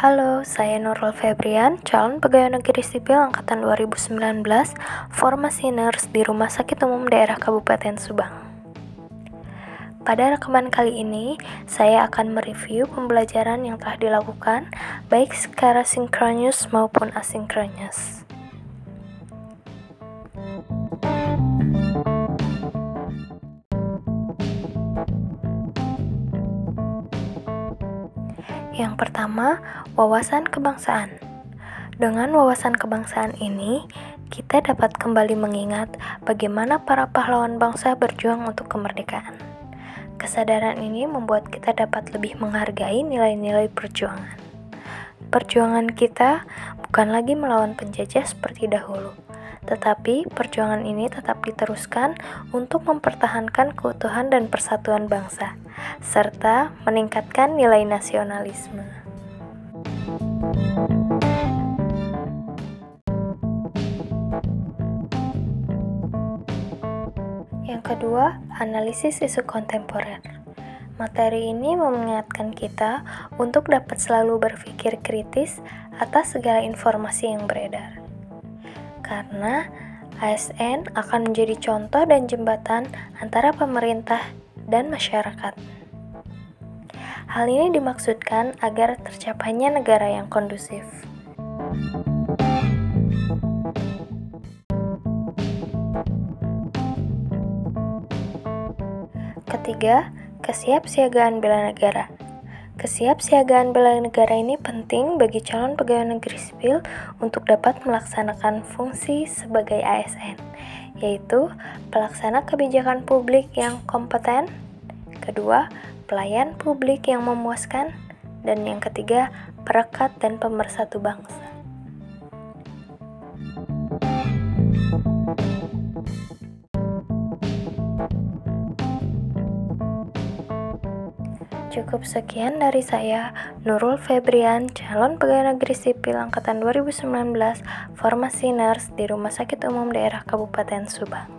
Halo, saya Nurul Febrian, calon pegawai negeri sipil angkatan 2019, formasi nurse di Rumah Sakit Umum Daerah Kabupaten Subang. Pada rekaman kali ini, saya akan mereview pembelajaran yang telah dilakukan, baik secara sinkronus maupun asinkronus. Yang pertama, wawasan kebangsaan. Dengan wawasan kebangsaan ini, kita dapat kembali mengingat bagaimana para pahlawan bangsa berjuang untuk kemerdekaan. Kesadaran ini membuat kita dapat lebih menghargai nilai-nilai perjuangan. Perjuangan kita bukan lagi melawan penjajah seperti dahulu, tetapi perjuangan ini tetap diteruskan untuk mempertahankan keutuhan dan persatuan bangsa, serta meningkatkan nilai nasionalisme. Yang kedua, analisis isu kontemporer. Materi ini mengingatkan kita untuk dapat selalu berpikir kritis atas segala informasi yang beredar karena ASN akan menjadi contoh dan jembatan antara pemerintah dan masyarakat. Hal ini dimaksudkan agar tercapainya negara yang kondusif. Ketiga, kesiapsiagaan bela negara. Kesiapsiagaan bela negara ini penting bagi calon pegawai negeri sipil untuk dapat melaksanakan fungsi sebagai ASN, yaitu pelaksana kebijakan publik yang kompeten, kedua, pelayan publik yang memuaskan, dan yang ketiga, perekat dan pemersatu bangsa. Cukup sekian dari saya, Nurul Febrian, calon pegawai negeri sipil angkatan 2019, formasi nurse di Rumah Sakit Umum Daerah Kabupaten Subang.